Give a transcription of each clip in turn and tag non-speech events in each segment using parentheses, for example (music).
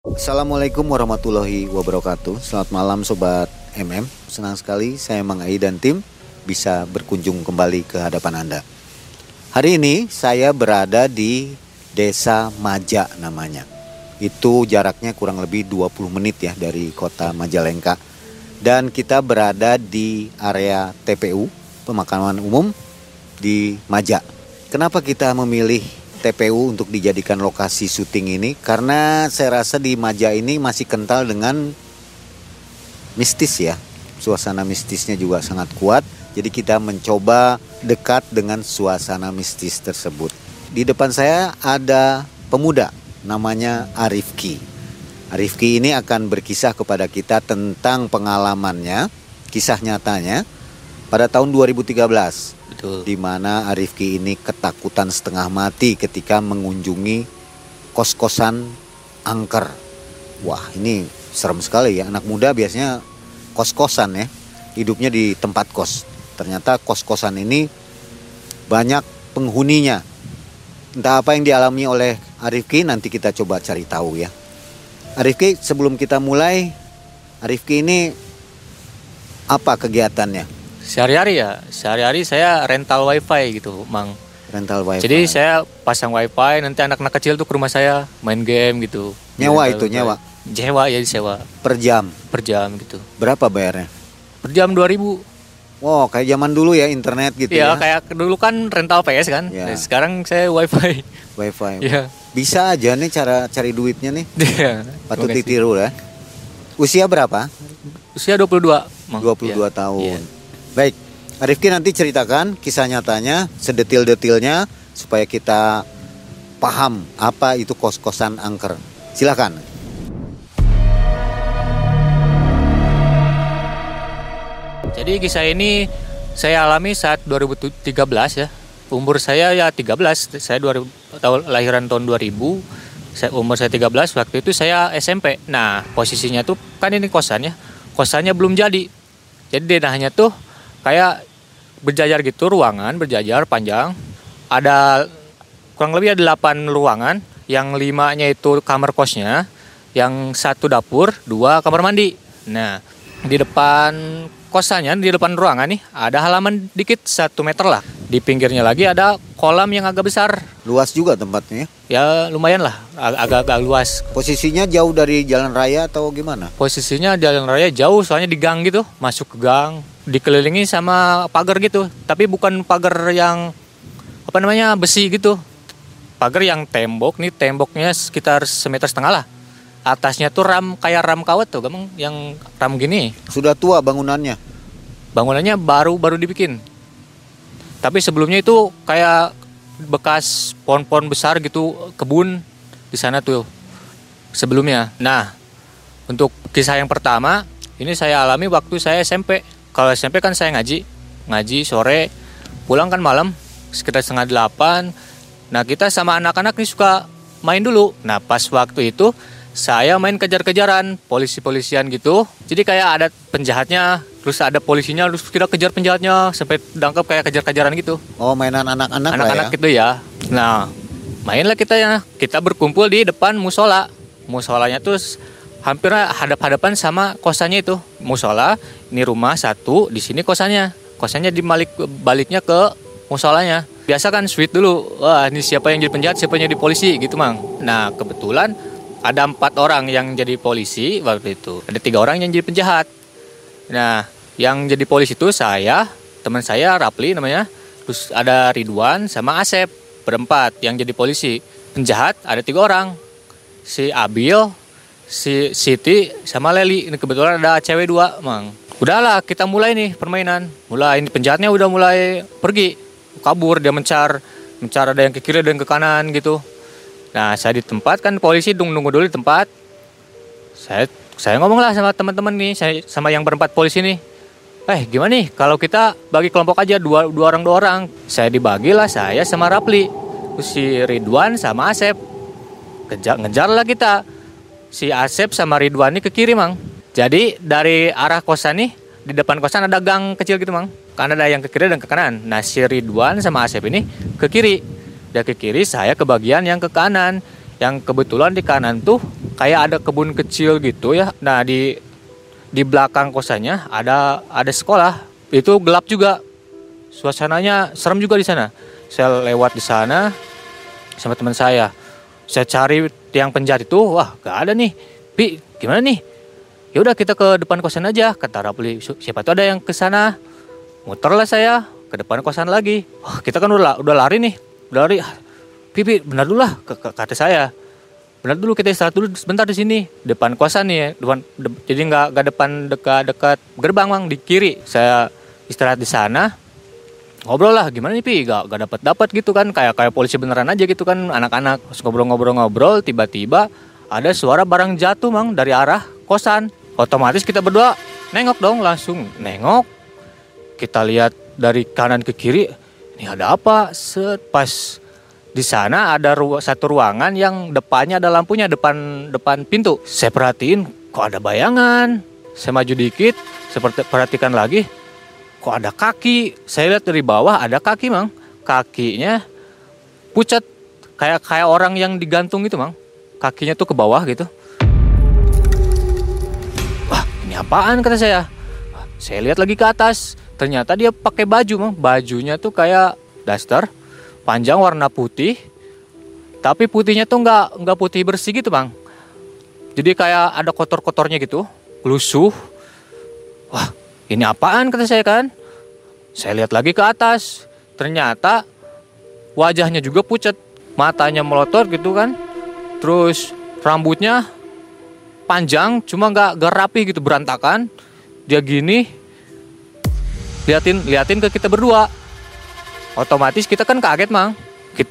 Assalamualaikum warahmatullahi wabarakatuh. Selamat malam Sobat MM Senang sekali saya Mang Ai dan tim bisa berkunjung kembali ke hadapan Anda. Hari ini saya berada di Desa Maja namanya. Itu jaraknya kurang lebih 20 menit ya dari kota Majalengka. Dan kita berada di area TPU Pemakaman Umum di Maja. Kenapa kita memilih TPU untuk dijadikan lokasi syuting ini karena saya rasa di Maja ini masih kental dengan mistis ya. Suasana mistisnya juga sangat kuat. Jadi kita mencoba dekat dengan suasana mistis tersebut. Di depan saya ada pemuda namanya Arifki. Arifki ini akan berkisah kepada kita tentang pengalamannya, kisah nyatanya pada tahun 2013 Betul. Di mana Arifki ini ketakutan setengah mati ketika mengunjungi kos-kosan angker. Wah, ini serem sekali ya. Anak muda biasanya kos-kosan ya. Hidupnya di tempat kos. Ternyata kos-kosan ini banyak penghuninya. Entah apa yang dialami oleh Arifki nanti kita coba cari tahu ya. Arifki sebelum kita mulai, Arifki ini apa kegiatannya? Sehari-hari ya, sehari-hari saya rental wifi gitu, Mang. Rental wifi. Jadi saya pasang wifi, nanti anak-anak kecil tuh ke rumah saya main game gitu. Nyewa itu, nyewa? Nyewa ya sewa. Per jam? Per jam gitu. Berapa bayarnya? Per jam 2000 Wow, kayak zaman dulu ya internet gitu ya? Iya, kayak dulu kan rental PS kan. Ya. Sekarang saya wifi. Wifi. Iya. Bisa aja nih cara cari duitnya nih. (laughs) Iya. Patut ditiru ya. Usia berapa? Usia 22. Mang. 22 ya. tahun. Ya. Baik, Rifki nanti ceritakan kisah nyatanya, sedetil-detilnya supaya kita paham apa itu kos-kosan angker. Silakan. Jadi kisah ini saya alami saat 2013 ya. Umur saya ya 13, saya 2000, tahun lahiran tahun 2000. Saya, umur saya 13 waktu itu saya SMP. Nah, posisinya tuh kan ini kosan ya. Kosannya belum jadi. Jadi denahnya tuh kayak berjajar gitu ruangan berjajar panjang. Ada kurang lebih ada 8 ruangan. Yang limanya itu kamar kosnya yang satu dapur dua kamar mandi. Nah di depan kosannya di depan ruangan nih ada halaman dikit satu meter lah. Di pinggirnya lagi ada kolam yang agak besar. Luas juga tempatnya ya? Lumayan lah. Agak-agak luas. Posisinya jauh dari jalan raya atau gimana? Posisinya jalan raya jauh soalnya di gang gitu. Masuk ke gang dikelilingi sama pagar gitu. Tapi bukan pagar yang apa namanya besi gitu. Pagar yang tembok nih temboknya sekitar semeter setengah lah. Atasnya tuh ram kayak ram kawat tuh gampang yang ram gini. Sudah tua bangunannya? Bangunannya baru baru dibikin. Tapi sebelumnya itu kayak bekas pohon-pohon besar gitu kebun di sana tuh sebelumnya. Nah untuk kisah yang pertama ini saya alami waktu saya SMP kalau SMP kan saya ngaji ngaji sore pulang kan malam sekitar setengah delapan. Nah kita sama anak-anak nih suka main dulu. Nah pas waktu itu saya main kejar-kejaran polisi-polisian gitu. Jadi kayak ada penjahatnya terus ada polisinya terus kita kejar penjahatnya sampai dangkap kayak kejar-kejaran gitu. Oh mainan anak-anak anak-anak ya? gitu ya. Nah mainlah kita ya. Kita berkumpul di depan musola. Musolanya tuh hampir hadap-hadapan sama kosannya itu. Musola ini rumah satu di sini kosannya. Kosannya di balik baliknya ke musolanya. Biasa kan sweet dulu wah ini siapa yang jadi penjahat siapa yang jadi polisi? Gitu mang. Nah kebetulan ada empat orang yang jadi polisi waktu itu. Ada tiga orang yang jadi penjahat. Nah yang jadi polisi itu saya teman saya Rapli namanya. Terus ada Ridwan sama Asep berempat yang jadi polisi. Penjahat ada tiga orang. Si Abil si Siti sama Leli. Ini kebetulan ada cewek dua mang. Udahlah kita mulai nih permainan. Mulai ini penjahatnya udah mulai pergi. Kabur dia mencar. Mencar ada yang ke kiri dan ke kanan gitu. Nah saya di tempat kan polisi nunggu nunggu dulu di tempat. Saya saya ngomong lah sama teman-teman nih saya sama yang berempat polisi nih. Eh gimana nih? Kalau kita bagi kelompok aja dua, dua orang dua orang. Saya dibagi lah saya sama Rapli. Si Ridwan sama Asep. Ngejar ngejar lah kita si Asep sama Ridwan ini ke kiri mang. Jadi dari arah kosan nih di depan kosan ada gang kecil gitu mang. Karena ada yang ke kiri dan ke kanan. Nah si Ridwan sama Asep ini ke kiri. Dia ke kiri, saya ke bagian yang ke kanan. yang kebetulan di kanan tuh kayak ada kebun kecil gitu ya nah di di belakang kosannya ada ada sekolah itu gelap juga suasananya serem juga di sana saya lewat di sana sama teman saya saya cari tiang penjahat itu wah gak ada nih. Pi gimana nih? Ya udah kita ke depan kosan aja kata Rapli siapa tuh ada yang ke sana? Muterlah saya ke depan kosan lagi. Wah kita kan udah udah lari nih udah lari. Pipi benar dulu lah kata saya. Benar dulu kita istirahat dulu sebentar di sini depan kosan nih ya depan de, jadi nggak nggak depan dekat dekat gerbang bang di kiri. Saya istirahat di sana ngobrol lah gimana nih pi? Gak, gak dapat dapat gitu kan. Kayak kayak polisi beneran aja gitu kan anak-anak. Ngobrol-ngobrol-ngobrol tiba-tiba ada suara barang jatuh mang dari arah kosan. Otomatis kita berdua nengok dong langsung nengok. Kita lihat dari kanan ke kiri ini ada apa? Set pas di sana ada ru satu ruangan yang depannya ada lampunya depan depan pintu. Saya perhatiin kok ada bayangan. Saya maju dikit, saya perhatikan lagi kok ada kaki. Saya lihat dari bawah ada kaki, Mang. Kakinya pucat kayak kayak orang yang digantung gitu, Mang. Kakinya tuh ke bawah gitu. Wah, ini apaan kata saya. Saya lihat lagi ke atas. Ternyata dia pakai baju, Mang. Bajunya tuh kayak daster panjang warna putih tapi putihnya tuh nggak nggak putih bersih gitu bang jadi kayak ada kotor-kotornya gitu lusuh wah ini apaan? kata saya kan. Saya lihat lagi ke atas. Ternyata wajahnya juga pucat matanya melotot gitu kan. Terus rambutnya panjang cuma nggak rapi gitu berantakan. Dia gini liatin liatin ke kita berdua. Otomatis kita kan kaget mang.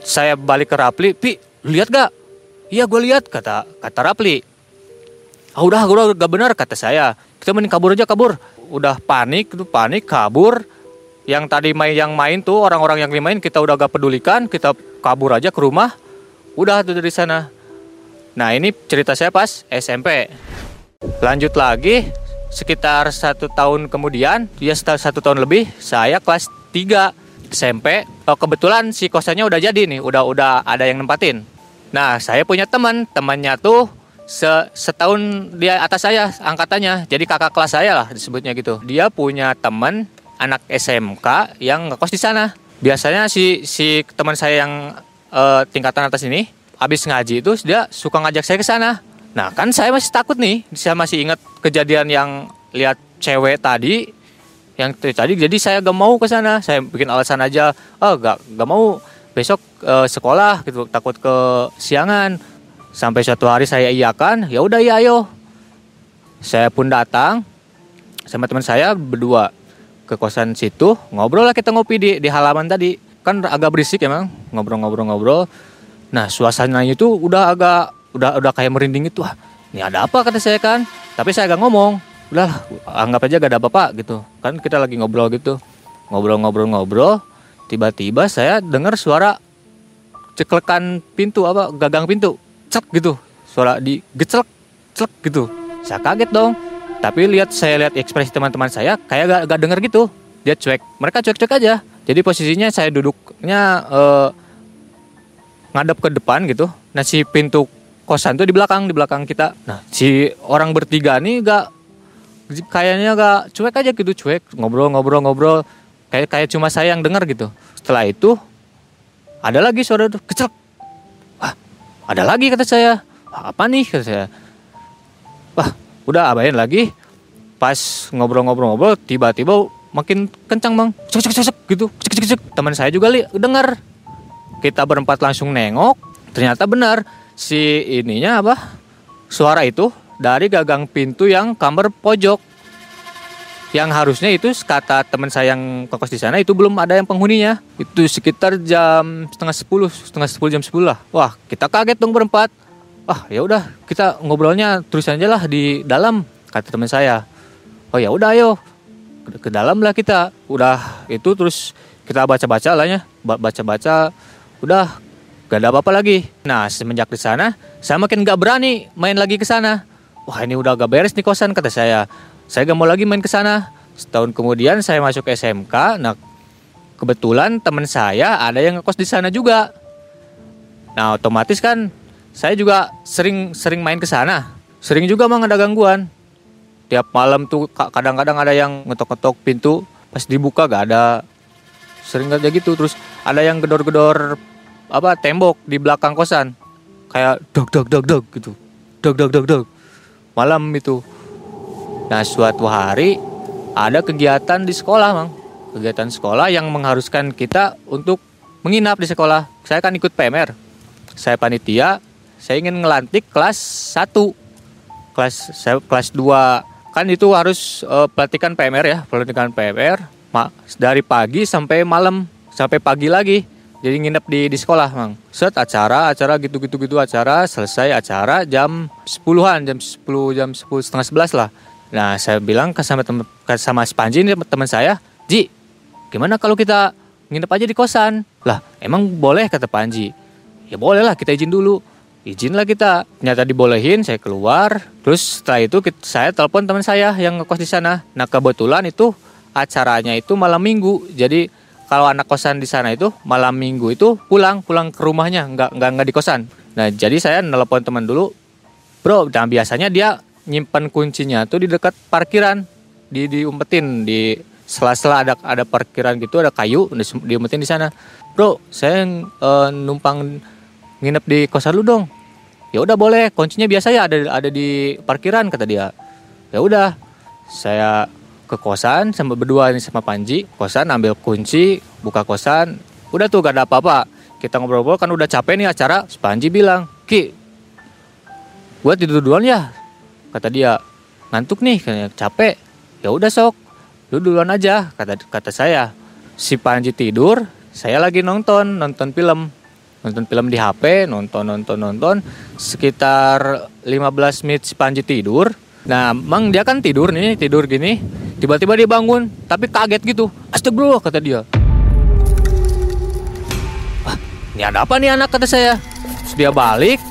Saya balik ke Rapli pi lihat gak iya gue lihat kata kata Rapli. Ah udah udah gak benar kata saya. Kita mending kabur aja kabur udah panik tuh panik kabur. Yang tadi main yang main tuh orang-orang yang main kita udah gak pedulikan kita kabur aja ke rumah. Udah tuh dari sana. Nah ini cerita saya pas SMP lanjut lagi sekitar satu tahun kemudian ya setelah satu tahun lebih saya kelas 3 SMP kebetulan si kosannya udah jadi nih udah udah ada yang nempatin. Nah saya punya teman temannya tuh se setahun dia atas saya angkatannya. Jadi kakak kelas saya lah disebutnya gitu. Dia punya teman anak SMK yang ngekos di sana. Biasanya si si teman saya yang uh, tingkatan atas ini habis ngaji itu dia suka ngajak saya ke sana. Nah kan saya masih takut nih. Saya masih ingat kejadian yang lihat cewek tadi yang tadi jadi saya gak mau ke sana. Saya bikin alasan aja oh gak gak mau besok uh, sekolah gitu. Takut ke siangan sampai suatu hari saya iakan ya udah ya ayo. Saya pun datang sama teman saya berdua ke kosan situ ngobrol lah kita ngopi di di halaman tadi. Kan agak berisik emang ngobrol-ngobrol-ngobrol nah suasananya itu udah agak udah udah kayak merinding itu ah ini ada apa? kata saya kan. Tapi saya agak ngomong udah anggap aja gak ada apa-apa gitu. Kan kita lagi ngobrol gitu. Ngobrol-ngobrol-ngobrol tiba-tiba saya dengar suara ceklekan pintu apa gagang pintu cek gitu. Suara di gecelek cek gitu. Saya kaget dong. Tapi lihat saya lihat ekspresi teman-teman saya kayak gak, gak denger gitu. Dia cuek. Mereka cuek-cuek aja. Jadi posisinya saya duduknya uh, ngadep ke depan gitu. Nah si pintu kosan tuh di belakang di belakang kita. Nah si orang bertiga nih gak kayaknya gak cuek aja gitu. Cuek ngobrol-ngobrol-ngobrol kayak kayak cuma saya yang dengar gitu. Setelah itu ada lagi suara wah ada lagi kata saya. Apa nih kata saya. Wah udah abain lagi. Pas ngobrol-ngobrol-ngobrol tiba-tiba makin kencang bang. Cek cek cek gitu. Cek cek cek. Teman saya juga li dengar. Kita berempat langsung nengok. Ternyata benar si ininya apa? Suara itu dari gagang pintu yang kamar pojok. Yang harusnya itu kata teman saya yang kokos di sana itu belum ada yang penghuninya. Itu sekitar jam setengah sepuluh, setengah sepuluh jam sepuluh lah. Wah kita kaget dong berempat. Wah ya udah kita ngobrolnya terus aja lah di dalam kata teman saya. Oh ya udah ayo ke, dalam lah kita. Udah itu terus kita baca-baca lah ya, baca-baca. Udah gak ada apa-apa lagi. Nah semenjak di sana saya makin gak berani main lagi ke sana wah ini udah agak beres nih kosan kata saya. Saya gak mau lagi main ke sana. Setahun kemudian saya masuk SMK. Nah kebetulan teman saya ada yang ngekos di sana juga. Nah otomatis kan saya juga sering sering main ke sana. Sering juga mang ada gangguan. Tiap malam tuh ka- kadang-kadang ada yang ngetok-ngetok pintu, pas dibuka gak ada. Sering aja gitu. Terus ada yang gedor-gedor apa tembok di belakang kosan. Kayak dog dog dog dog gitu. Dog dog dog dog. Malam itu. Nah, suatu hari ada kegiatan di sekolah, Mang. Kegiatan sekolah yang mengharuskan kita untuk menginap di sekolah. Saya kan ikut PMR. Saya panitia, saya ingin ngelantik kelas 1. Kelas saya kelas 2. Kan itu harus eh, pelatihan PMR ya, pelatihan PMR ma- dari pagi sampai malam, sampai pagi lagi. Jadi nginep di di sekolah, Mang. Set acara, acara gitu-gitu gitu acara, selesai acara jam 10-an, jam 10 jam 10 setengah 11 lah. Nah, saya bilang ke sama temen, ke sama si Panji ini teman saya, "Ji, gimana kalau kita nginep aja di kosan?" Lah, emang boleh kata Panji. Ya boleh lah, kita izin dulu. Izin lah kita. Ternyata dibolehin, saya keluar. Terus setelah itu kit- saya telepon teman saya yang ngekos di sana. Nah, kebetulan itu acaranya itu malam minggu. Jadi kalau anak kosan di sana itu malam minggu itu pulang pulang ke rumahnya nggak nggak nggak di kosan nah jadi saya nelpon teman dulu bro dan biasanya dia nyimpan kuncinya tuh di dekat parkiran. Di diumpetin di sela-sela ada ada parkiran gitu ada kayu di- diumpetin di sana. Bro saya eh, numpang nginep di kosan lu dong. Ya udah boleh. Kuncinya biasa ya ada ada di parkiran kata dia. Ya udah saya ke kosan sama berdua nih sama Panji kosan ambil kunci buka kosan. Udah tuh gak ada apa-apa. Kita ngobrol-ngobrol kan udah capek nih acara Panji bilang. Ki gua tidur duluan ya kata dia ngantuk nih katanya capek. Ya udah sok. Lu duluan aja kata kata saya. Si Panji tidur saya lagi nonton nonton film. Nonton film di HP nonton nonton nonton. Sekitar 15 menit si Panji tidur. Nah emang dia kan tidur nih tidur gini. Tiba-tiba dia bangun tapi kaget gitu. Astagfirullah kata dia. Ah ini ada apa nih anak? kata saya. Terus dia balik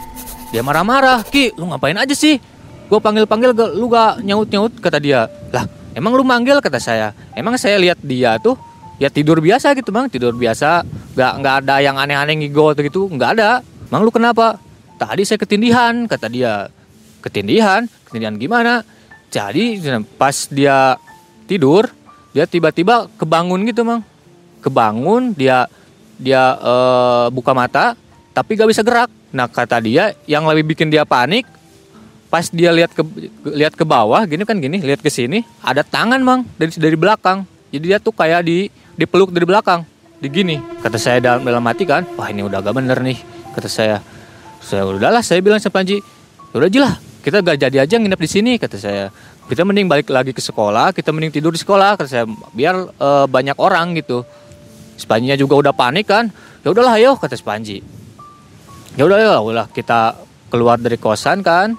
dia marah-marah ki lu ngapain aja sih gue panggil-panggil gak- lu gak nyaut-nyaut kata dia. Lah emang lu manggil kata saya. Emang saya lihat dia tuh ya tidur biasa gitu bang. Tidur biasa. Nggak nggak ada yang aneh-aneh ngigo atau gitu. Nggak ada. Bang lu kenapa? Tadi saya ketindihan kata dia. Ketindihan? Ketindihan gimana? Jadi pas dia tidur dia tiba-tiba kebangun gitu bang. Kebangun dia dia eh, buka mata tapi gak bisa gerak. Nah kata dia yang lebih bikin dia panik pas dia lihat ke lihat ke bawah gini kan gini lihat ke sini ada tangan mang dari dari belakang. Jadi dia tuh kayak di dipeluk dari belakang di gini. Kata saya dalam dalam hati kan wah ini udah gak bener nih. Kata saya saya udahlah saya bilang sama Panji udah aja lah kita gak jadi aja nginep di sini kata saya. Kita mending balik lagi ke sekolah kita mending tidur di sekolah kata saya biar eh, banyak orang gitu. Spanjinya juga udah panik kan ya udahlah ayo kata Spanji ya udah ya kita keluar dari kosan kan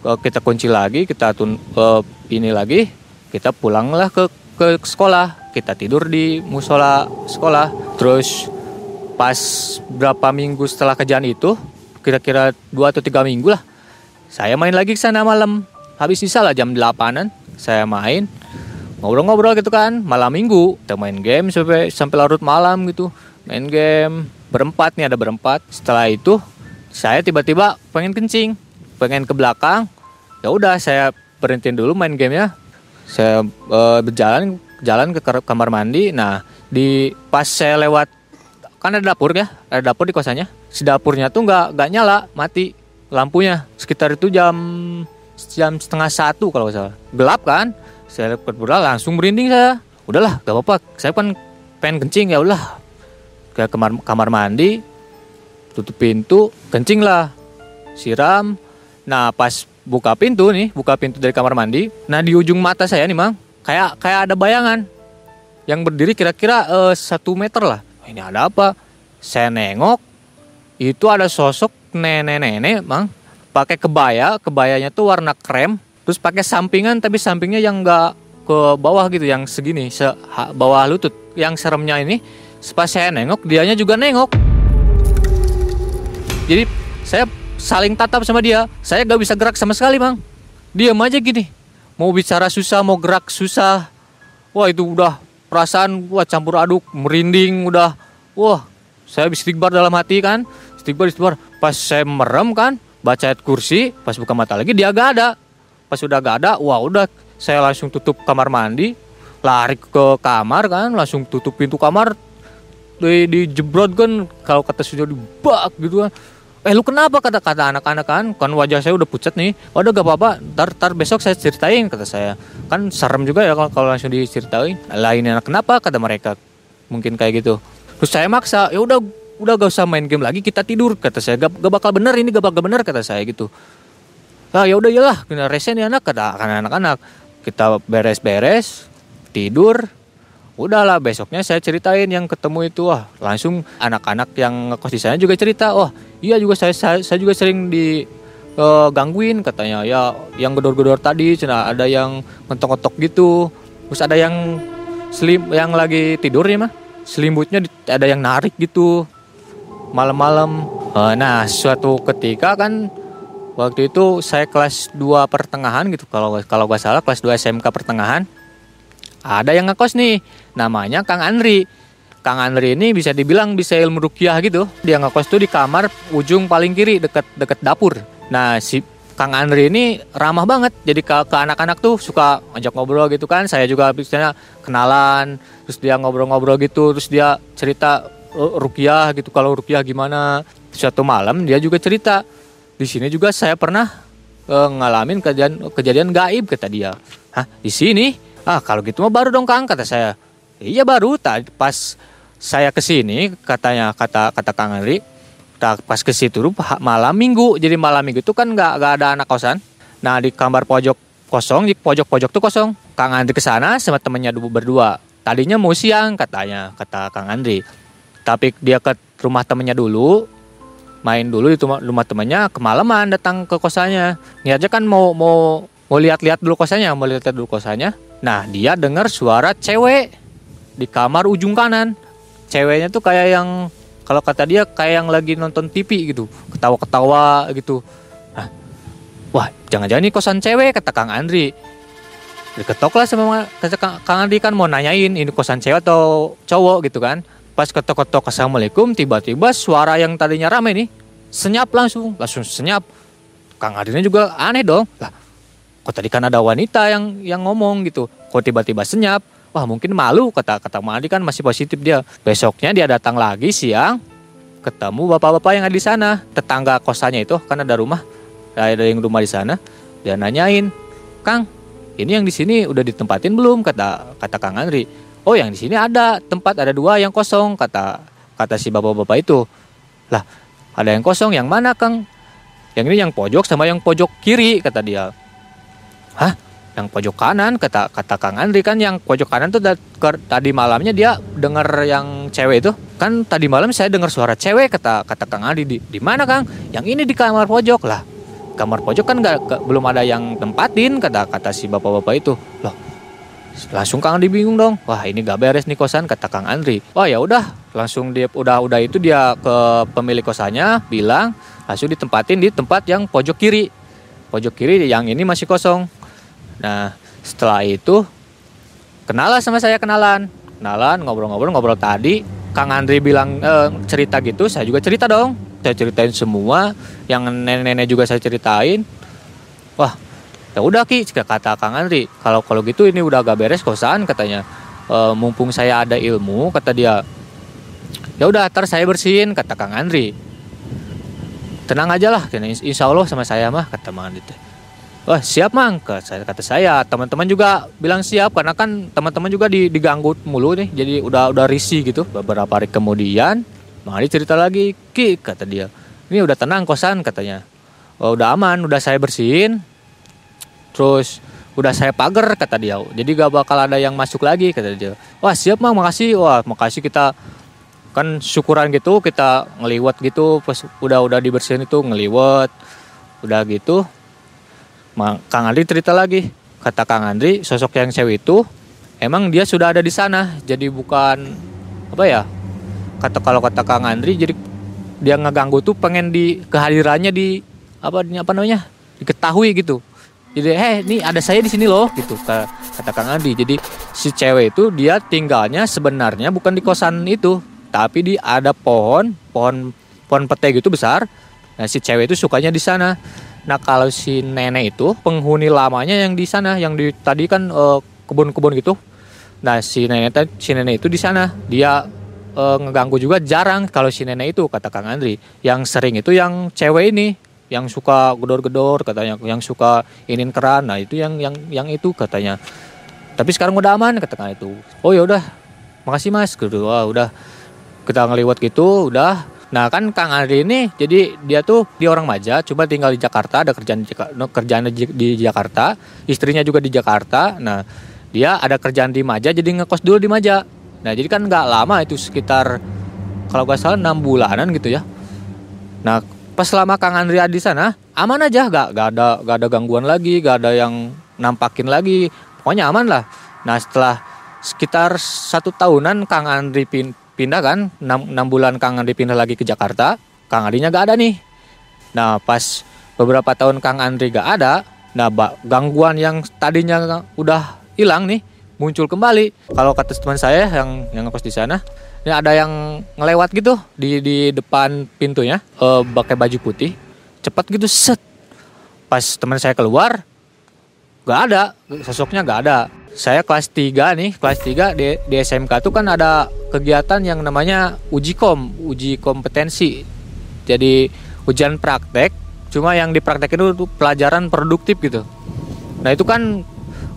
kita kunci lagi kita tun eh, ini lagi kita pulanglah ke ke sekolah. Kita tidur di musola sekolah. Terus pas berapa minggu setelah kejadian itu kira-kira dua atau tiga minggu lah saya main lagi ke sana malam. Habis sisa lah jam 8an saya main ngobrol-ngobrol gitu kan malam minggu. Kita main game sampai sampai larut malam gitu main game. Berempat nih ada berempat. Setelah itu saya tiba-tiba pengen kencing pengen ke belakang ya udah saya berhentiin dulu main gamenya saya eh, berjalan jalan ke kamar mandi. Nah di pas saya lewat kan ada dapur ya ada dapur di kosannya. Si dapurnya tuh nggak nggak nyala mati lampunya. Sekitar itu jam jam setengah satu kalau nggak salah. Gelap kan? Saya lihat pura langsung merinding saya. Udahlah gak apa-apa. Saya kan pengen kencing ya udah ke kamar kamar mandi tutup pintu kencing lah. Siram nah pas buka pintu nih buka pintu dari kamar mandi nah di ujung mata saya nih mang kayak kayak ada bayangan yang berdiri kira-kira eh, satu meter lah. Ini ada apa? Saya nengok itu ada sosok nenek-nenek mang pakai kebaya kebayanya tuh warna krem terus pakai sampingan tapi sampingnya yang enggak ke bawah gitu yang segini se bawah lutut. Yang seremnya ini pas saya nengok dianya juga nengok. Jadi saya saling tatap sama dia saya gak bisa gerak sama sekali bang. Diam aja gini. Mau bicara susah mau gerak susah. Wah itu udah perasaan wah campur aduk merinding udah. Wah saya istighbar dalam hati kan. Istighfar istighfar pas saya merem kan baca ayat kursi pas buka mata lagi dia gak ada. Pas sudah gak ada wah udah. Saya langsung tutup kamar mandi lari ke kamar kan langsung tutup pintu kamar. Di, di jebrot kan kalau kata sudah dibak gitu kan eh lu kenapa? Kata kata anak-anak kan kan wajah saya udah pucat nih. Waduh gak apa-apa. Tar tar besok saya ceritain kata saya. Kan serem juga ya kalau, kalau langsung diceritain. Lain anak kenapa? Kata mereka. Mungkin kayak gitu. Terus saya maksa ya udah udah gak usah main game lagi kita tidur kata saya. Gak, gak bakal bener ini gak bakal bener kata saya gitu. Ah ya udah iyalah kena resen ya anak kata anak-anak. Kita beres-beres tidur udahlah besoknya saya ceritain yang ketemu itu. Wah langsung anak-anak yang ngekos di sana juga cerita. Wah iya juga saya saya, saya juga sering di uh, gangguin. Katanya ya yang gedor-gedor tadi cina ada yang ngetok-ngetok gitu. Terus ada yang selim yang lagi tidur ya mah. Selimutnya ada yang narik gitu. Malam-malam. Uh, nah suatu ketika kan waktu itu saya kelas 2 pertengahan gitu. Kalau kalau gak salah kelas 2 SMK pertengahan ada yang ngekos nih namanya Kang Andri. Kang Andri ini bisa dibilang bisa ilmu rukiah gitu. Dia ngekos tuh di kamar ujung paling kiri deket deket dapur. Nah si Kang Andri ini ramah banget. Jadi ke, ke anak-anak tuh suka ngajak ngobrol gitu kan. Saya juga biasanya kenalan terus dia ngobrol-ngobrol gitu terus dia cerita uh, rukiah gitu kalau rukiah gimana? Suatu malam dia juga cerita di sini juga saya pernah uh, ngalamin kejadian kejadian gaib kata dia. Hah di sini ah kalau gitu mah baru dong kang kata saya. Iya baru. Tak pas saya ke sini katanya kata kata kang Andri pas ke situ malam minggu. Jadi malam minggu itu kan nggak nggak ada anak kosan. Nah di kamar pojok kosong di pojok pojok tuh kosong. Kang Andri ke sana sama temennya berdua. Tadinya mau siang katanya kata kang Andri. Tapi dia ke rumah temennya dulu main dulu di rumah temennya kemalaman datang ke kosannya. Niatnya kan mau mau mau lihat-lihat dulu kosannya mau lihat-lihat dulu kosannya Nah dia dengar suara cewek di kamar ujung kanan. Ceweknya tuh kayak yang kalau kata dia kayak yang lagi nonton TV gitu, ketawa-ketawa gitu. Nah, wah jangan-jangan ini kosan cewek kata Kang Andri. Diketok lah sama kata Kang Andri kan mau nanyain ini kosan cewek atau cowok gitu kan. Pas ketok-ketok assalamualaikum tiba-tiba suara yang tadinya rame nih senyap langsung, langsung senyap. Kang Andri juga aneh dong. Lah, kok tadi kan ada wanita yang yang ngomong gitu. Kok tiba-tiba senyap. Wah mungkin malu kata kata Madi kan masih positif dia. Besoknya dia datang lagi siang ketemu bapak-bapak yang ada di sana. Tetangga kosannya itu kan ada rumah. Ada yang rumah di sana. Dia nanyain Kang ini yang di sini udah ditempatin belum? kata kata Kang Andri. Oh yang di sini ada tempat ada dua yang kosong kata kata si bapak-bapak itu. Lah ada yang kosong yang mana Kang? Yang ini yang pojok sama yang pojok kiri kata dia hah? Yang pojok kanan kata kata Kang Andri kan yang pojok kanan tuh tadi malamnya dia dengar yang cewek itu. Kan tadi malam saya dengar suara cewek kata kata Kang Andri di, di mana Kang? Yang ini di kamar pojok. Lah kamar pojok kan gak, belum ada yang tempatin kata kata si bapak-bapak itu. Loh langsung Kang Andri bingung dong. Wah ini gak beres nih kosan kata Kang Andri. Oh ya udah. Langsung dia udah udah itu dia ke pemilik kosannya bilang langsung ditempatin di tempat yang pojok kiri. Pojok kiri yang ini masih kosong Nah setelah itu kenalan sama saya kenalan, kenalan ngobrol-ngobrol ngobrol tadi. Kang Andri bilang e, cerita gitu, saya juga cerita dong. Saya ceritain semua, yang nenek-nenek juga saya ceritain. Wah, ya udah ki, kata Kang Andri. Kalau kalau gitu ini udah agak beres kosan katanya. E, mumpung saya ada ilmu, kata dia. Ya udah, ntar saya bersihin, kata Kang Andri. Tenang aja lah, insya Allah sama saya mah, kata Mang Andri. Wah siap mang, kata saya. Teman-teman juga bilang siap karena kan teman-teman juga diganggu mulu nih, jadi udah udah risih gitu. Beberapa hari kemudian, Mang cerita lagi, Ki kata dia, ini udah tenang kosan katanya. Oh, udah aman, udah saya bersihin. Terus udah saya pagar kata dia. Jadi gak bakal ada yang masuk lagi kata dia. Wah siap mang, makasih. Wah makasih kita kan syukuran gitu kita ngeliwat gitu pas udah udah dibersihin itu ngeliwat udah gitu Kang Andri cerita lagi, kata Kang Andri, sosok yang cewek itu emang dia sudah ada di sana, jadi bukan apa ya? Kata kalau kata Kang Andri, jadi dia ngeganggu tuh pengen di kehadirannya di apa apa namanya diketahui gitu. Jadi eh nih ada saya di sini loh gitu kata Kang Andri. Jadi si cewek itu dia tinggalnya sebenarnya bukan di kosan itu, tapi di ada pohon pohon pohon pete gitu besar nah si cewek itu sukanya di sana nah kalau si nenek itu penghuni lamanya yang di sana yang di tadi kan eh, kebun-kebun gitu. Nah si nenek si nenek itu di sana. Dia eh, ngeganggu juga jarang kalau si nenek itu kata Kang Andri. Yang sering itu yang cewek ini yang suka gedor-gedor katanya. Yang suka inin keran nah itu yang yang yang itu katanya. Tapi sekarang udah aman kata Kang itu oh ya udah. Makasih mas. Gitu wah udah. Kita ngeliwat gitu udah nah kan Kang Andri ini jadi dia tuh dia orang Maja cuma tinggal di Jakarta ada kerjaan di, kerjaan di, Jakarta istrinya juga di Jakarta. Nah dia ada kerjaan di Maja jadi ngekos dulu di Maja. Nah jadi kan nggak lama itu sekitar kalau nggak salah enam bulanan gitu ya. Nah pas selama Kang Andri ada di sana aman aja gak, gak ada gak ada gangguan lagi gak ada yang nampakin lagi. Pokoknya aman lah. Nah setelah sekitar satu tahunan Kang Andri pindah kan? 6, bulan Kang Andri pindah lagi ke Jakarta Kang Andrinya gak ada nih. Nah pas beberapa tahun Kang Andri gak ada nah gangguan yang tadinya udah hilang nih muncul kembali. Kalau kata teman saya yang yang ngekos di sana ini ada yang ngelewat gitu di di depan pintunya eh, pakai baju putih cepat gitu set. Pas teman saya keluar gak ada sosoknya gak ada saya kelas 3 nih kelas 3 di, di SMK tuh kan ada kegiatan yang namanya uji kom uji kompetensi. Jadi ujian praktek cuma yang dipraktekin itu pelajaran produktif gitu. Nah itu kan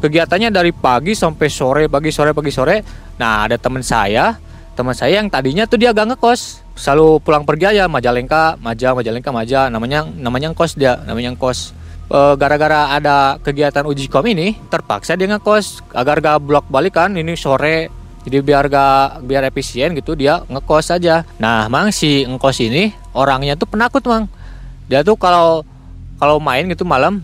kegiatannya dari pagi sampai sore pagi sore pagi sore. Nah ada teman saya teman saya yang tadinya tuh dia gak ngekos. Selalu pulang pergi aja Majalengka Maja Majalengka Maja namanya namanya ngkos dia namanya ngkos Eh, gara-gara ada kegiatan uji kom ini terpaksa dia ngekos. Agar gak blok balik kan ini sore. Jadi biar gak biar efisien gitu dia ngekos aja. Nah mang si ngkos ini orangnya tuh penakut mang. Dia tuh kalau kalau main gitu malam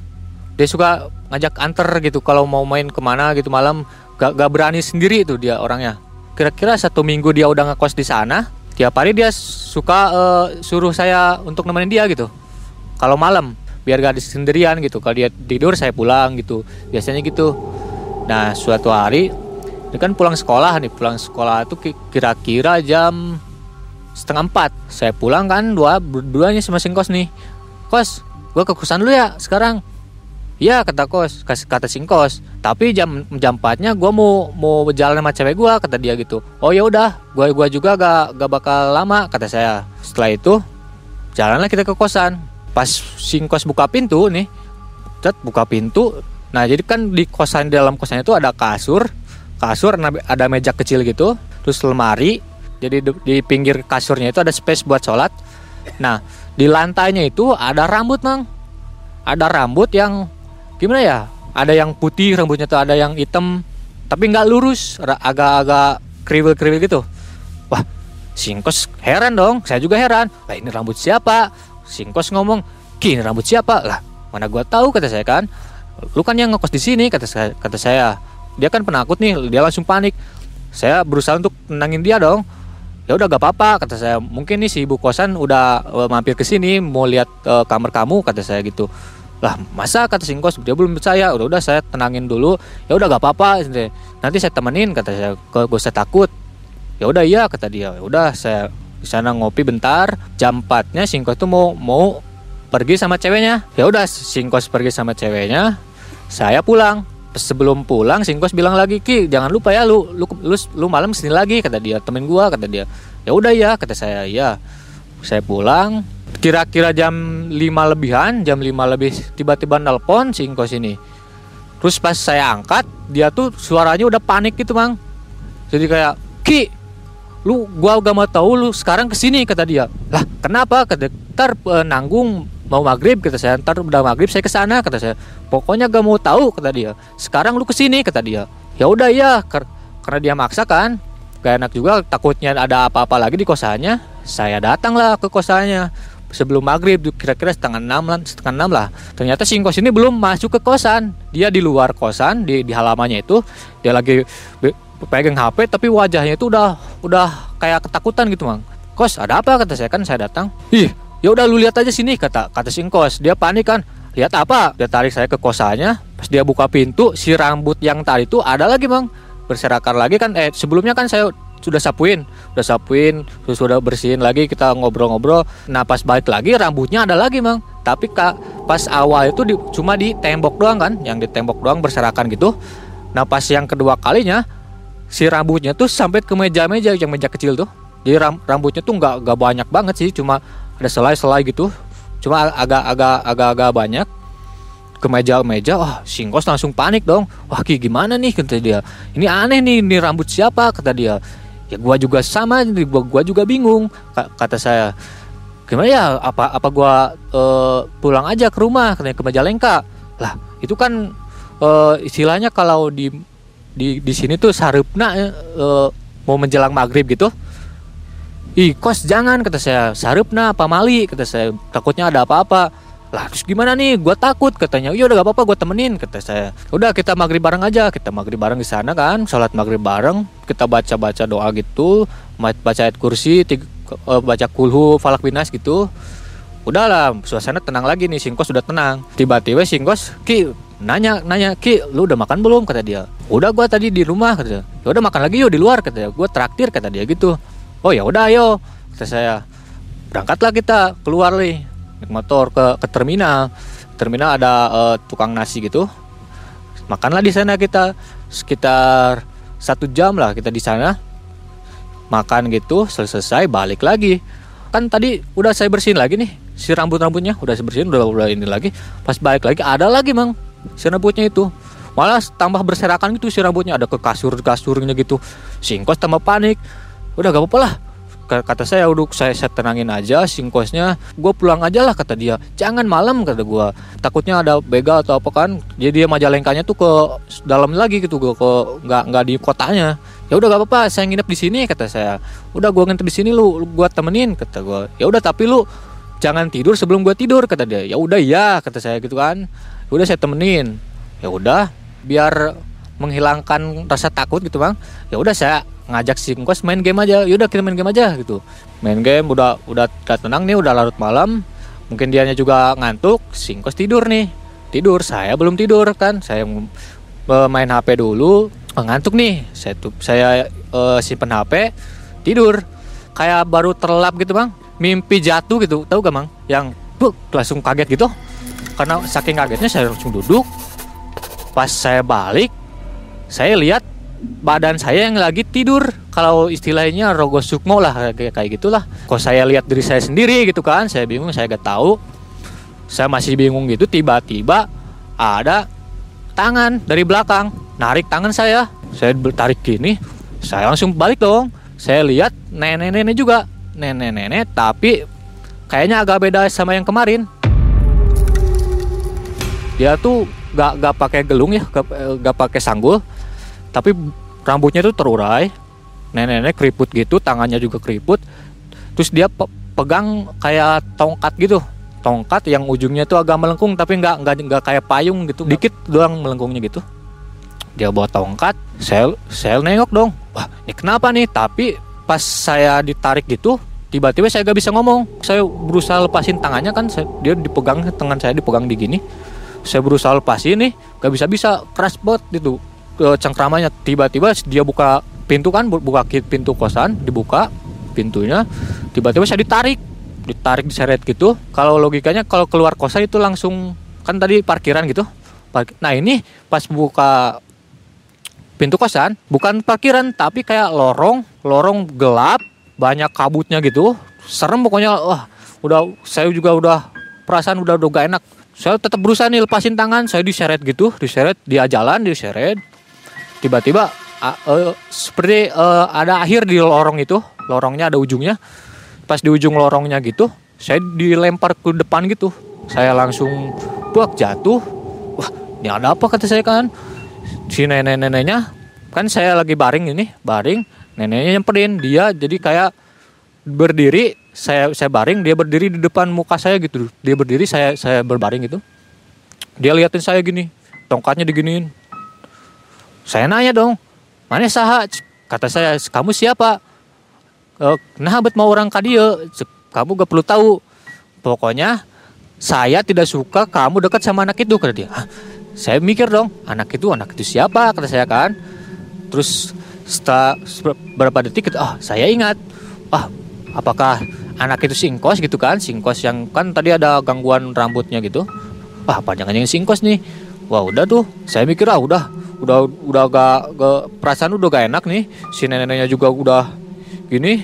dia suka ngajak anter gitu. Kalau mau main ke mana gitu malam gak, gak berani sendiri itu dia orangnya. Kira-kira satu minggu dia udah ngekos di sana tiap hari dia suka eh, suruh saya untuk nemenin dia gitu. Kalau malam biar gak di sendirian gitu. Kalau dia tidur saya pulang gitu. Biasanya gitu. Nah suatu hari ini kan pulang sekolah nih. Pulang sekolah ki- kira-kira jam setengah empat. Saya pulang kan dua berduanya sama kos nih. Kos gua ke kosan lu ya sekarang. Iya kata kos kata singkos tapi jam jam 4 nya gue mau mau berjalan sama cewek gue kata dia gitu. Oh ya udah gua gua juga gak gak bakal lama kata saya. Setelah itu jalanlah kita ke kosan pas singkos buka pintu nih cet buka pintu. Nah jadi kan di kosan di dalam kosan itu ada kasur kasur ada- ada meja kecil gitu terus lemari. Jadi di, di pinggir kasurnya itu ada space buat sholat. Nah di lantainya itu ada rambut mang. Ada rambut yang gimana ya ada yang putih rambutnya tuh ada yang hitam tapi nggak lurus agak-agak kriwil-kriwil gitu. Wah singkos heran dong saya juga heran. Lah ini rambut siapa singkos ngomong ki ini rambut siapa? Lah mana gua tahu kata saya kan. Lu kan yang ngekos di sini kata saya kata saya. Dia kan penakut nih dia langsung panik. Saya berusaha untuk tenangin dia dong. Ya udah gak apa-apa kata saya. Mungkin nih si ibu kosan udah eh, mampir ke sini mau lihat eh, kamar kamu kata saya gitu. Lah masa kata singkos dia belum percaya. Udah udah saya tenangin dulu. Ya udah gak apa-apa nanti saya temenin kata saya. Gak usah takut. Ya udah iya kata dia. Ya udah saya di sana ngopi bentar jam 4 nya singkos tuh mau mau pergi sama ceweknya. Ya udah singkos pergi sama ceweknya saya pulang. Sebelum pulang singkos bilang lagi ki jangan lupa ya lu lu lu, lu malam sini lagi kata dia temen gua kata dia. Ya udah ya kata saya ya saya pulang. Kira-kira jam 5 lebihan jam 5 lebih tiba-tiba nelpon singkos ini. Terus pas saya angkat dia tuh suaranya udah panik gitu mang. Jadi kayak ki lu gua gak mau tahu lu sekarang ke sini kata dia. Lah kenapa? Kata ntar eh, nanggung mau maghrib kata saya. Ntar udah maghrib saya ke sana kata saya. Pokoknya gak mau tahu kata dia. Sekarang lu ke sini kata dia. Ya udah ya ker- karena dia maksa kan. Gak enak juga takutnya ada apa-apa lagi di kosannya saya datanglah ke kosannya sebelum maghrib kira-kira setengah enam lah setengah enam lah. Ternyata singkos ini belum masuk ke kosan. Dia di luar kosan di, di halamannya itu. Dia lagi pegang HP tapi wajahnya itu udah udah kayak ketakutan gitu mang. Kos ada apa? kata saya. Kan saya datang. Ih. Ya udah lu lihat aja sini kata kata singkos dia panik kan. Lihat apa? Dia tarik saya ke kosannya pas dia buka pintu si rambut yang tadi itu ada lagi mang. Berserakan lagi kan. Eh sebelumnya kan saya sudah sapuin. Udah sapuin sudah bersihin lagi kita ngobrol-ngobrol. Nah pas balik lagi rambutnya ada lagi bang tapi kak pas awal itu di, cuma di tembok doang kan. Yang di tembok doang berserakan gitu. Nah pas yang kedua kalinya si rambutnya tuh sampai ke meja-meja yang meja kecil tuh. Jadi ram, rambutnya tuh nggak nggak banyak banget sih cuma ada selai-selai gitu. Cuma agak-agak agak-agak banyak. Ke meja-meja wah singkos langsung panik dong. Wah ki gimana nih kata dia. Ini aneh nih ini rambut siapa kata dia. Ya gua juga sama gua gua juga bingung kata saya. Gimana ya apa apa gua uh, pulang aja ke rumah katanya ke Majalengka lah itu kan uh, istilahnya kalau di di di sini tuh sarupna uh, mau menjelang maghrib gitu. Ih kos jangan kata saya. Sarupna apa mali? Kata saya takutnya ada apa-apa. Lah terus gimana nih? Gue takut katanya. Iya udah gak apa-apa gue temenin kata saya. Udah kita maghrib bareng aja. Kita maghrib bareng di sana kan sholat maghrib bareng. Kita baca baca doa gitu baca ayat kursi tiga, uh, baca kulhu falak binas gitu. Udahlah suasana tenang lagi nih singkos sudah tenang. Tiba-tiba singkos ki nanya nanya ki lu udah makan belum? kata dia. Udah gue tadi di rumah kata dia. Ya udah makan lagi yuk di luar kata dia. Gue traktir kata dia gitu. Oh ya udah ayo kata saya. Berangkatlah kita keluar nih naik motor ke ke terminal. Terminal ada uh, tukang nasi gitu. Makanlah di sana kita sekitar satu jam lah kita di sana. Makan gitu selesai balik lagi. Kan tadi udah saya bersihin lagi nih si rambut rambutnya udah saya bersihin udah udah ini lagi. Pas balik lagi ada lagi mang si rambutnya itu. Malah tambah berserakan gitu si rambutnya. Ada ke kasur kasurnya gitu. Singkos tambah panik. Udah gak apa-apa lah. Kata saya udah saya, saya tenangin aja singkosnya. Gue pulang aja lah kata dia. Jangan malam kata gue takutnya ada begal atau apa kan. Jadi dia majalengkanya tuh ke dalam lagi gitu gue ke nggak nggak di kotanya. Ya udah gak apa-apa saya nginep di sini kata saya. Udah gue nginep di sini lu gue temenin kata gue ya udah tapi lu jangan tidur sebelum gue tidur kata dia. Ya udah ya kata saya gitu kan udah saya temenin. Ya udah biar menghilangkan rasa takut gitu bang. Ya udah saya ngajak si Ngkos main game aja. Yaudah kita main game aja gitu. Main game udah udah, tenang nih udah larut malam. Mungkin dianya juga ngantuk si Ngkos tidur nih. Tidur saya belum tidur kan. Saya main HP dulu oh, ngantuk nih. Saya tuh saya uh, simpen HP tidur. Kayak baru terlap gitu bang. Mimpi jatuh gitu tahu gak bang yang buk, langsung kaget gitu karena saking kagetnya saya langsung duduk. Pas saya balik saya lihat badan saya yang lagi tidur. Kalau istilahnya rogo sukmo lah kayak kayak gitulah. Kok saya lihat diri saya sendiri gitu kan saya bingung saya gak tahu. Saya masih bingung gitu tiba-tiba ada tangan dari belakang narik tangan saya. Saya tarik gini saya langsung balik dong. Saya lihat nenek-nenek juga. Nenek-nenek tapi kayaknya agak beda sama yang kemarin dia tuh gak gak pakai gelung ya gak, gak pakai sanggul. Tapi rambutnya tuh terurai. Nenek-nenek keriput gitu tangannya juga keriput. Terus dia pe pegang kayak tongkat gitu. Tongkat yang ujungnya tuh agak melengkung tapi nggak nggak nggak kayak payung gitu. Dikit doang melengkungnya gitu. Dia bawa tongkat saya saya nengok dong. Wah ini kenapa nih? Tapi pas saya ditarik gitu tiba-tiba saya gak bisa ngomong. Saya berusaha lepasin tangannya kan saya, dia dipegang tangan saya dipegang di gini saya berusaha lepasin nih gak bisa bisa keras banget gitu cengkramanya tiba-tiba dia buka pintu kan buka pintu kosan dibuka pintunya. Tiba-tiba saya ditarik ditarik diseret gitu. Kalau logikanya kalau keluar kosan itu langsung kan tadi parkiran gitu. Nah ini pas buka pintu kosan bukan parkiran tapi kayak lorong lorong gelap banyak kabutnya gitu. Serem pokoknya wah udah saya juga udah perasaan udah udah gak enak saya tetap berusaha nih lepasin tangan. Saya diseret gitu diseret dia jalan diseret. Tiba-tiba uh, uh, seperti uh, ada akhir di lorong itu. Lorongnya ada ujungnya. Pas di ujung lorongnya gitu saya dilempar ke depan gitu. Saya langsung buak jatuh. Wah ini ada apa? kata saya kan. Si nenek-neneknya kan saya lagi baring ini baring neneknya nyemperin. Dia jadi kayak berdiri saya saya baring dia berdiri di depan muka saya gitu dia berdiri saya saya berbaring gitu dia liatin saya gini tongkatnya diginiin saya nanya dong, mana saha? Kata saya, kamu siapa? nah, bet mau orang kadio, kamu gak perlu tahu. Pokoknya saya tidak suka kamu dekat sama anak itu kata dia. Hah? Saya mikir dong, anak itu anak itu siapa? Kata saya kan. Terus setelah beberapa detik ah saya ingat ah apakah anak itu singkos gitu kan singkos yang kan tadi ada gangguan rambutnya gitu. Ah apa jangan yang singkos nih. Wah udah tuh. Saya mikir ah udah. Udah udah gak, gak perasaan udah gak enak nih. Si neneknya juga udah gini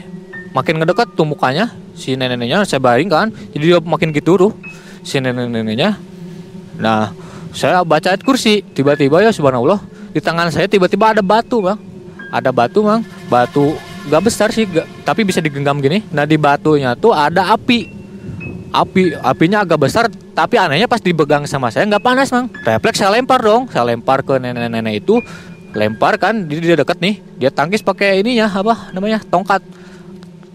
makin ngedekat tuh mukanya. Si neneknya saya baring kan. Jadi dia makin gitu tuh si nenek-neneknya nah saya baca ayat kursi. Tiba-tiba ya subhanallah di tangan saya tiba-tiba ada batu bang. Ada batu bang. Batu gak besar sih gak, tapi bisa digenggam gini. Nah di batunya tuh ada api. Api apinya agak besar tapi anehnya pas dipegang sama saya nggak panas bang refleks saya lempar dong. Saya lempar ke nenek-nenek itu. Lempar kan dia, dia deket nih. Dia tangkis pakai ininya apa namanya tongkat.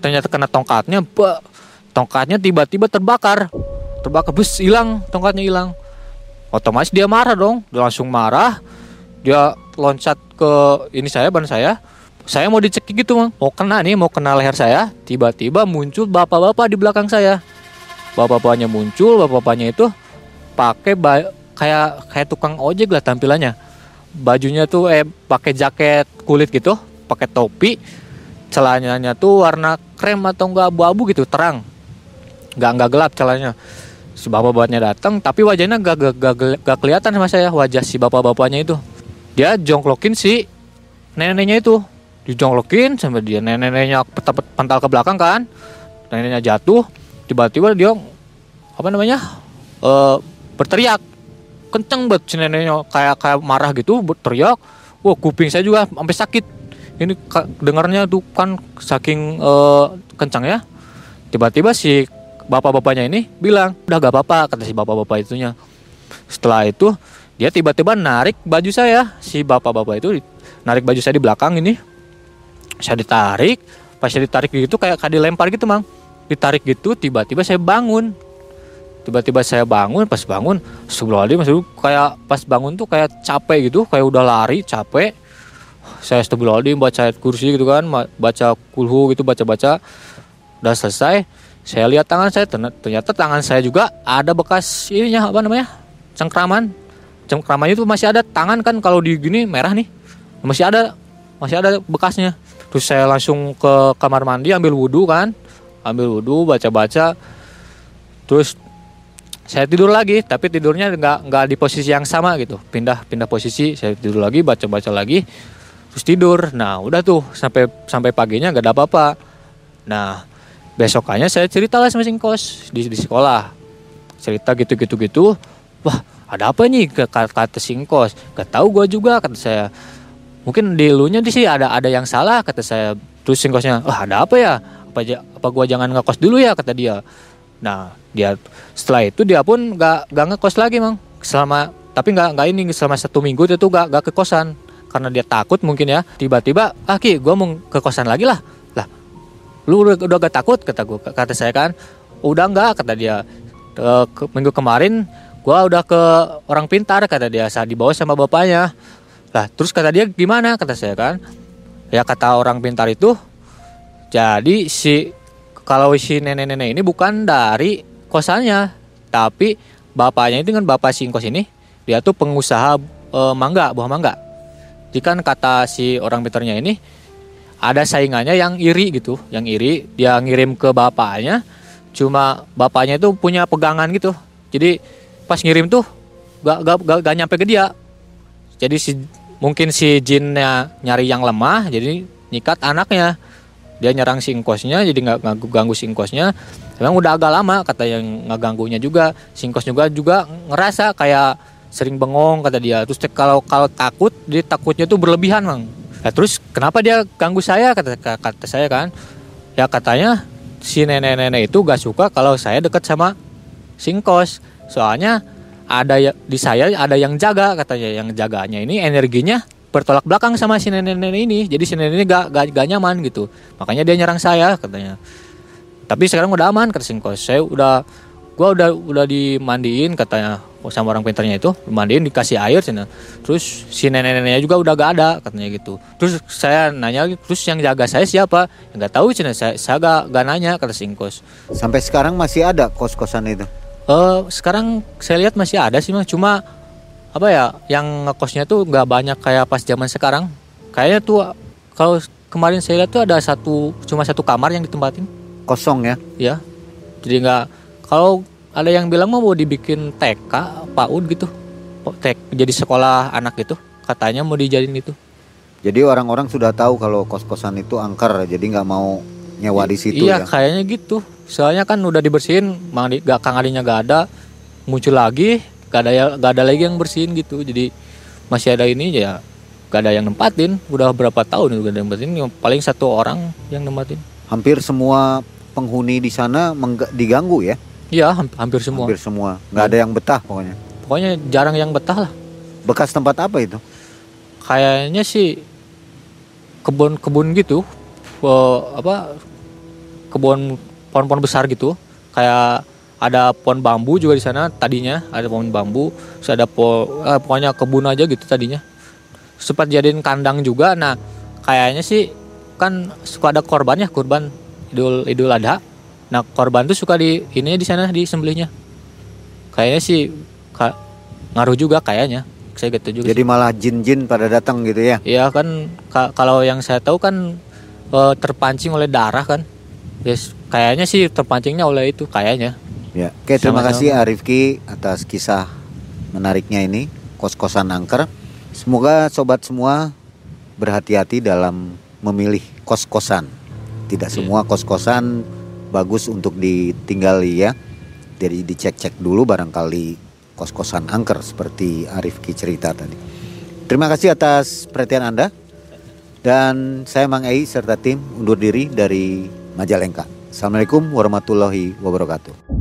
Ternyata kena tongkatnya bah, tongkatnya tiba-tiba terbakar. Terbakar bus hilang tongkatnya hilang. Otomatis dia marah dong. Dia langsung marah. Dia loncat ke ini saya ban saya saya mau dicekik gitu mang. Mau kena nih mau kena leher saya tiba-tiba muncul bapak-bapak di belakang saya. Bapak-bapaknya muncul bapak-bapaknya itu pakai kayak kayak tukang ojek lah tampilannya. Bajunya tuh eh pakai jaket kulit gitu pakai topi. Celananya tuh warna krem atau enggak abu-abu gitu terang. Nggak nggak gelap celananya si bapak-bapaknya datang tapi wajahnya gak, gak, gak, gak kelihatan sama saya wajah si bapak-bapaknya itu. Dia jongklokin si neneknya itu dijongklokin sampai dia neneknya pantal ke belakang kan. Neneknya jatuh tiba-tiba dia apa namanya uh, berteriak. Kenceng banget si neneknya kayak kayak marah gitu berteriak wah kuping saya juga sampai sakit. Ini dengarnya tuh kan saking uh, kencang ya. Tiba-tiba si bapak-bapaknya ini bilang udah gak apa-apa kata si bapak-bapak itunya. Setelah itu dia tiba-tiba narik baju saya. Si bapak-bapak itu narik baju saya di belakang ini saya ditarik pas saya ditarik gitu kayak kayak dilempar gitu mang. Ditarik gitu tiba-tiba saya bangun. Tiba-tiba saya bangun pas bangun sebelum masih kayak pas bangun tuh kayak capek gitu kayak udah lari capek. Saya astagfirullahaladzim baca ayat kursi gitu kan baca kulhu gitu baca-baca. Udah selesai saya lihat tangan saya ternyata tangan saya juga ada bekas ininya apa namanya cengkraman. Cengkramannya itu masih ada tangan kan kalau di gini merah nih masih ada masih ada bekasnya terus saya langsung ke kamar mandi ambil wudhu kan. Ambil wudhu baca-baca. Terus saya tidur lagi tapi tidurnya nggak nggak di posisi yang sama gitu. Pindah pindah posisi saya tidur lagi baca-baca lagi. Terus tidur. Nah udah tuh sampai sampai paginya nggak ada apa-apa. Nah besokannya saya cerita lah sama singkos di, di sekolah. Cerita gitu gitu gitu wah ada apa nih? Ke kata singkos gak tahu gue juga kata saya mungkin di lu nya di sih ada ada yang salah kata saya. Terus singkosnya wah ada apa ya? Apa apa gue jangan ngekos dulu ya? kata dia. Nah dia setelah itu dia pun gak gak ngekos lagi mang. Selama tapi nggak nggak ini selama satu minggu dia tuh gak gak ke kosan karena dia takut mungkin ya tiba-tiba ah ki gue mau ke kosan lagi lah. Lah lu udah, udah gak takut? kata gue kata saya kan. Udah nggak kata dia. Ke, minggu kemarin gua udah ke orang pintar kata dia saat dibawa sama bapaknya lah terus kata dia gimana? kata saya kan. Ya kata orang pintar itu jadi si kalau si nenek-nenek ini bukan dari kosannya tapi bapaknya itu kan bapak singkos ini dia tuh pengusaha e, mangga buah mangga. Jika kata si orang pintarnya ini ada saingannya yang iri gitu yang iri dia ngirim ke bapaknya cuma bapaknya itu punya pegangan gitu. Jadi pas ngirim tuh gak, gak, gak, gak nyampe ke dia. Jadi si mungkin si jinnya nyari yang lemah jadi nyikat anaknya. Dia nyerang singkosnya jadi nggak ganggu, ganggu singkosnya emang udah agak lama kata yang ngeganggunya juga. Singkos juga juga ngerasa kayak sering bengong kata dia. Terus kalau kalau takut dia takutnya tuh berlebihan mang. Ya, terus kenapa dia ganggu saya kata kata saya kan? Ya katanya si nenek-nenek itu gak suka kalau saya dekat sama singkos Soalnya ada ya, di saya ada yang jaga katanya, yang jaganya ini energinya bertolak belakang sama si nenek-nenek ini. Jadi si nenek ini gak, gak, gak nyaman gitu. Makanya dia nyerang saya katanya. Tapi sekarang udah aman kata Singkos. Saya udah gua udah udah dimandiin katanya sama orang pintarnya itu dimandiin dikasih air cina. terus si nenek-neneknya juga udah gak ada katanya gitu terus saya nanya terus yang jaga saya siapa nggak tahu cina saya saya gak, gak nanya kata singkos sampai sekarang masih ada kos-kosan itu Uh, sekarang saya lihat masih ada sih mah cuma apa ya yang ngekosnya tuh nggak banyak kayak pas zaman sekarang. Kayaknya tuh kalau kemarin saya lihat tuh ada satu cuma satu kamar yang ditempatin. Kosong ya. ya jadi nggak kalau ada yang bilang mau dibikin TK PAUD gitu. Oh, TK, jadi sekolah anak gitu. Katanya mau dijadiin gitu Jadi orang-orang sudah tahu kalau kos-kosan itu angker, jadi nggak mau nyewa di situ iya ya. kayaknya gitu soalnya kan udah dibersihin mang di, gak kang adinya gak ada muncul lagi gak ada ya- gak ada lagi yang bersihin gitu jadi masih ada ini ya gak ada yang nempatin udah berapa tahun udah ada yang nempatin paling satu orang yang nempatin Hampir semua penghuni di sana diganggu ya. iya ham- hampir semua Hampir semua. Nggak ada yang betah pokoknya. pokoknya jarang yang betah lah Bekas tempat apa itu? kayaknya sih kebun-kebun gitu eh, apa kebun pohon-pohon besar gitu kayak ada pohon bambu juga di sana tadinya ada pohon bambu terus ada po eh, pokoknya kebun aja gitu tadinya sempat jadiin kandang juga nah kayaknya sih kan suka ada korban ya kurban idul idul adha nah korban tuh suka di ini di sana di sembelihnya kayaknya sih ka- ngaruh juga kayaknya saya gitu juga sih. Jadi malah jin-jin pada datang gitu ya. Iya kan ka- kalau yang saya tahu kan eh, terpancing oleh darah kan. Yes, kayaknya sih terpancingnya oleh itu kayaknya. Ya. Oke, terima Sama-sama. kasih Arifki atas kisah menariknya ini kos-kosan angker. Semoga sobat semua berhati-hati dalam memilih kos-kosan. Tidak Iya. semua kos-kosan bagus untuk ditinggali ya. Jadi dicek-cek dulu barangkali kos-kosan angker seperti Arifki cerita tadi. Terima kasih atas perhatian Anda. Dan saya Mang Ei serta tim undur diri dari Majalengka. Assalamualaikum warahmatullahi wabarakatuh.